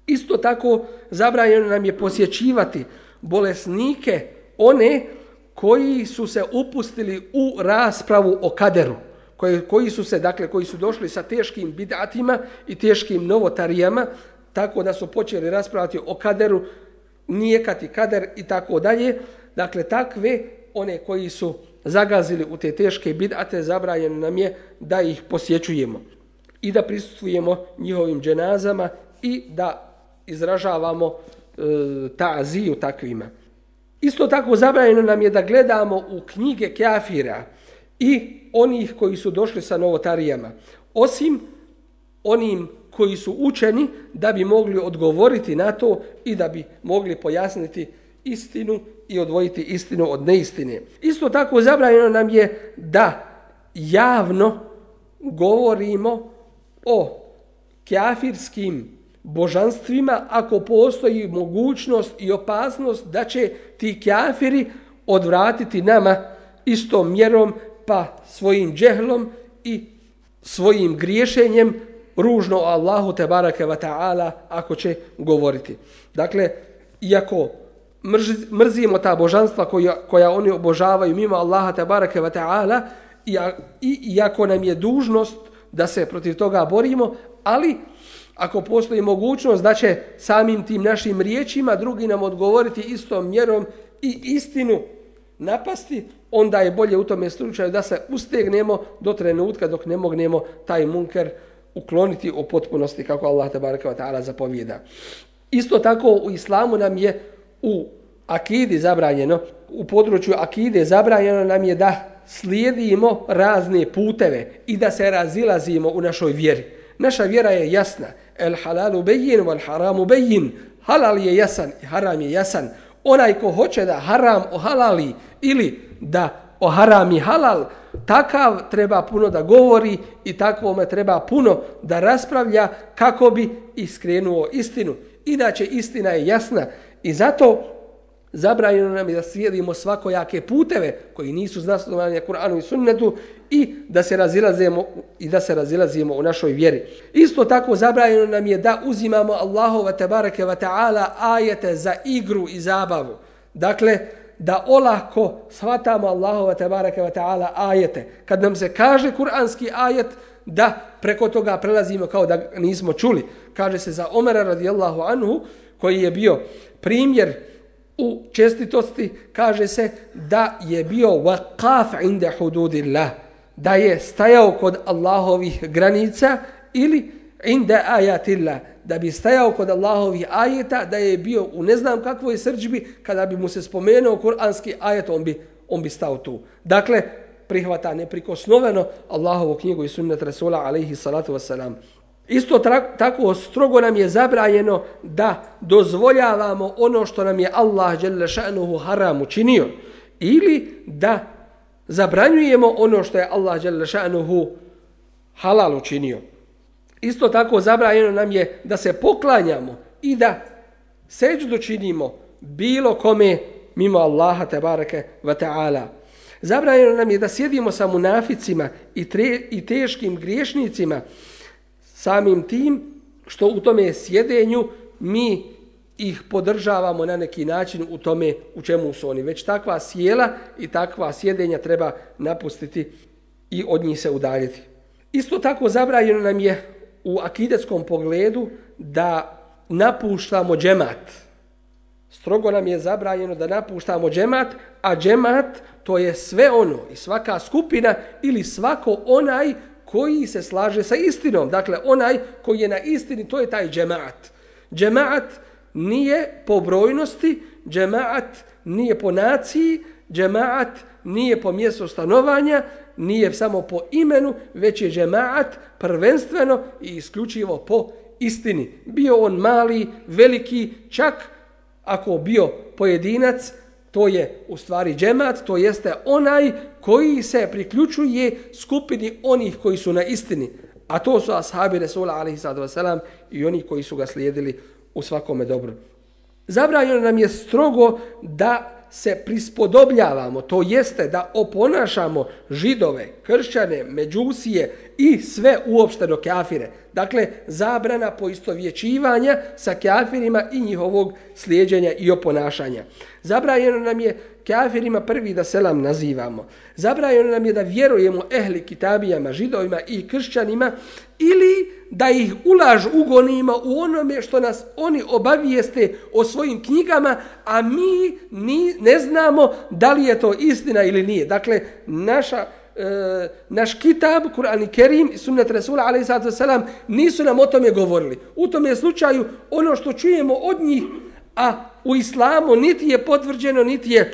Isto tako zabranjeno nam je posjećivati bolesnike, one koji su se upustili u raspravu o kaderu, koji, koji su se, dakle, koji su došli sa teškim bidatima i teškim novotarijama, tako da su počeli raspravati o kaderu, nijekati kader i tako dalje. Dakle, takve, one koji su zagazili u te teške bidate, zabranjeno nam je da ih posjećujemo i da prisutujemo njihovim dženazama i da izražavamo e, ta'ziju takvima. Isto tako zabranjeno nam je da gledamo u knjige kafira i onih koji su došli sa novotarijama, osim onim koji su učeni da bi mogli odgovoriti na to i da bi mogli pojasniti istinu i odvojiti istinu od neistine. Isto tako zabranjeno nam je da javno govorimo o kafirskim božanstvima ako postoji mogućnost i opasnost da će ti kafiri odvratiti nama istom mjerom pa svojim džehlom i svojim griješenjem ružno o Allahu te barake wa ta'ala ako će govoriti. Dakle, iako mrzimo ta božanstva koja, koja oni obožavaju mimo Allaha te barake wa ta'ala i iako nam je dužnost da se protiv toga borimo, ali ako postoji mogućnost da će samim tim našim riječima drugi nam odgovoriti istom mjerom i istinu napasti, onda je bolje u tome slučaju da se ustegnemo do trenutka dok ne mognemo taj munker ukloniti u potpunosti kako Allah tabaraka wa ta'ala zapovjeda. Isto tako u islamu nam je u akidi zabranjeno, u području akide zabranjeno nam je da slijedimo razne puteve i da se razilazimo u našoj vjeri. Naša vjera je jasna el halalu bejin wal haramu bejin. Halal je jasan i haram je jasan. Onaj ko hoće da haram ohalali ili da oharami halal, takav treba puno da govori i takvome treba puno da raspravlja kako bi iskrenuo istinu. Inače istina je jasna i zato zabranjeno nam je da slijedimo svakojake puteve koji nisu zasnovani na Kur'anu i Sunnetu i da se razilazimo i da se razilazimo u našoj vjeri. Isto tako zabranjeno nam je da uzimamo Allahova tebareke ve taala ajete za igru i zabavu. Dakle da olako shvatamo Allahova tebareke ve taala ajete. Kad nam se kaže kuranski ajet da preko toga prelazimo kao da nismo čuli. Kaže se za Omera radijallahu anhu koji je bio primjer u čestitosti kaže se da je bio waqaf inda hududillah da je stajao kod Allahovih granica ili inda ajatilla, da bi stajao kod Allahovih ajeta da je bio u ne znam kakvoj srđbi kada bi mu se spomenuo kuranski ajet on bi, on bi stao tu. Dakle prihvata neprikosnoveno Allahovu knjigu i sunnet Rasula alaihi salatu wasalam Isto tako strogo nam je zabranjeno da dozvoljavamo ono što nam je Allah dželle šanuhu haram učinio. Ili da zabranjujemo ono što je Allah šanuhu halal učinio. Isto tako zabranjeno nam je da se poklanjamo i da seđu činimo bilo kome mimo Allaha tebareke ve ta'ala. Zabranjeno nam je da sjedimo sa munaficima i, tre, i teškim griješnicima samim tim što u tome sjedenju mi ih podržavamo na neki način u tome u čemu su oni. Već takva sjela i takva sjedenja treba napustiti i od njih se udaljiti. Isto tako zabranjeno nam je u akidetskom pogledu da napuštamo džemat. Strogo nam je zabranjeno da napuštamo džemat, a džemat to je sve ono i svaka skupina ili svako onaj koji se slaže sa istinom. Dakle, onaj koji je na istini, to je taj džemaat. Džemaat nije po brojnosti, džemaat nije po naciji, džemaat nije po mjestu stanovanja, nije samo po imenu, već je džemaat prvenstveno i isključivo po istini. Bio on mali, veliki, čak ako bio pojedinac, to je u stvari džemat, to jeste onaj koji se priključuje skupini onih koji su na istini. A to su ashabi Resula alaihi sallatu i oni koji su ga slijedili u svakome dobru. Zabranjeno nam je strogo da se prispodobljavamo, to jeste da oponašamo židove, kršćane, međusije i sve uopšteno kafire. Dakle, zabrana poistovjećivanja sa kafirima i njihovog slijedjenja i oponašanja. Zabranjeno nam je kafirima prvi da selam nazivamo. Zabranjeno nam je da vjerujemo ehli kitabijama, židovima i kršćanima ili da ih ulaž ugonimo u onome što nas oni obavijeste o svojim knjigama, a mi ni, ne znamo da li je to istina ili nije. Dakle, naša E, naš kitab, Kur'an i Kerim i sunnet Rasula a.s. nisu nam o tome govorili. U tom je slučaju ono što čujemo od njih, a u islamu niti je potvrđeno, niti je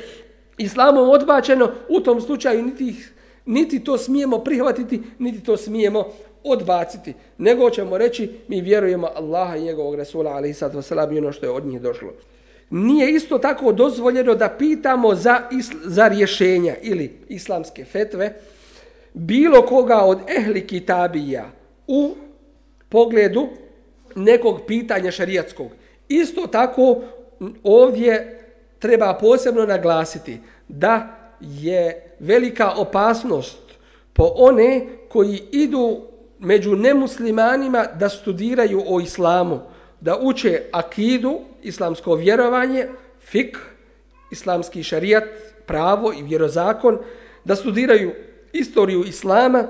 islamom odbačeno, u tom slučaju niti, niti to smijemo prihvatiti, niti to smijemo odbaciti. Nego ćemo reći, mi vjerujemo Allaha i njegovog Rasula a.s. i ono što je od njih došlo. Nije isto tako dozvoljeno da pitamo za, za rješenja ili islamske fetve, bilo koga od ehli kitabija u pogledu nekog pitanja šarijatskog. Isto tako ovdje treba posebno naglasiti da je velika opasnost po one koji idu među nemuslimanima da studiraju o islamu, da uče akidu, islamsko vjerovanje, fik, islamski šarijat, pravo i vjerozakon, da studiraju istoriju islama,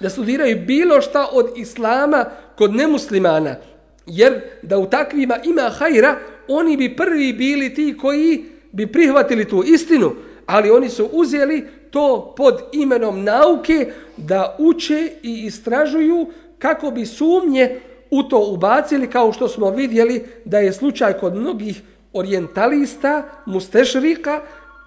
da studiraju bilo šta od islama kod nemuslimana, jer da u takvima ima hajra, oni bi prvi bili ti koji bi prihvatili tu istinu, ali oni su uzeli to pod imenom nauke da uče i istražuju kako bi sumnje u to ubacili, kao što smo vidjeli da je slučaj kod mnogih orientalista, mustešrika,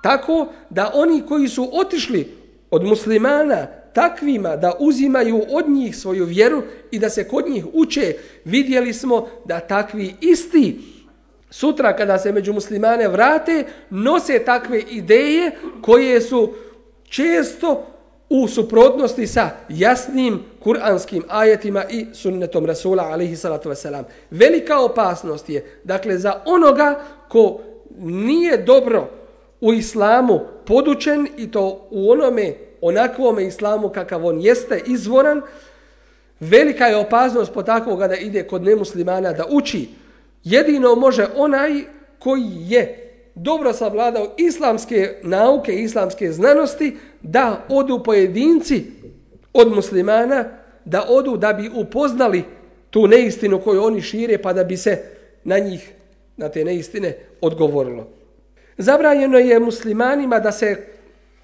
tako da oni koji su otišli od muslimana takvima da uzimaju od njih svoju vjeru i da se kod njih uče, vidjeli smo da takvi isti sutra kada se među muslimane vrate, nose takve ideje koje su često u suprotnosti sa jasnim kuranskim ajetima i sunnetom Rasula alaihi salatu wasalam. Velika opasnost je, dakle, za onoga ko nije dobro u islamu podučen i to u onome onakvome islamu kakav on jeste izvoran, velika je opasnost po takvoga da ide kod nemuslimana da uči. Jedino može onaj koji je dobro savladao islamske nauke, islamske znanosti, da odu pojedinci od muslimana, da odu da bi upoznali tu neistinu koju oni šire, pa da bi se na njih, na te neistine, odgovorilo. Zabranjeno je muslimanima da se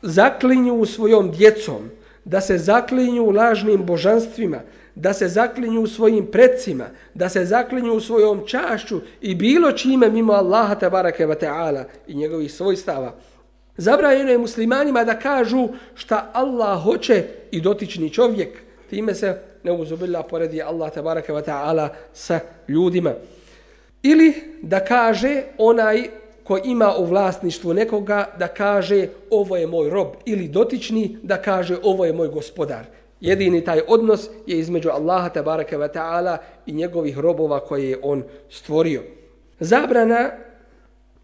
zaklinju svojom djecom, da se zaklinju lažnim božanstvima, da se zaklinju svojim predcima, da se zaklinju svojom čašću i bilo čime mimo Allaha tabaraka wa ta'ala i njegovih svojstava. Zabranjeno je muslimanima da kažu šta Allah hoće i dotični čovjek. Time se ne uzubila poredi Allah tabaraka wa ta'ala sa ljudima. Ili da kaže onaj ko ima u vlasništvu nekoga da kaže ovo je moj rob ili dotični da kaže ovo je moj gospodar. Jedini taj odnos je između Allaha tabaraka wa ta'ala i njegovih robova koje je on stvorio. Zabrana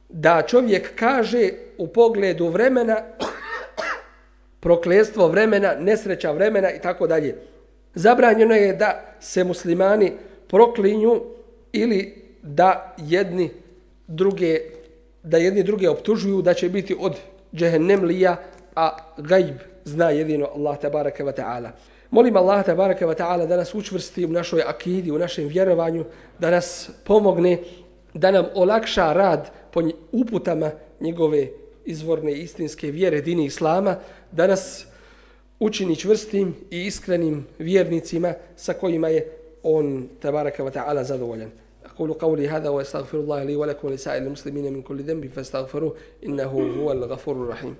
da čovjek kaže u pogledu vremena proklestvo vremena, nesreća vremena i tako dalje. Zabranjeno je da se muslimani proklinju ili da jedni druge da jedni druge optužuju da će biti od džehennemlija, a gajb zna jedino Allah tabaraka wa ta'ala. Molim Allah tabaraka wa ta'ala da nas učvrsti u našoj akidi, u našem vjerovanju, da nas pomogne, da nam olakša rad po uputama njegove izvorne istinske vjere dini Islama, da nas učini čvrstim i iskrenim vjernicima sa kojima je on tabaraka wa ta'ala zadovoljan. أقول قولي هذا وأستغفر الله لي ولكم ولسائر المسلمين من كل ذنب فاستغفروه إنه هو الغفور الرحيم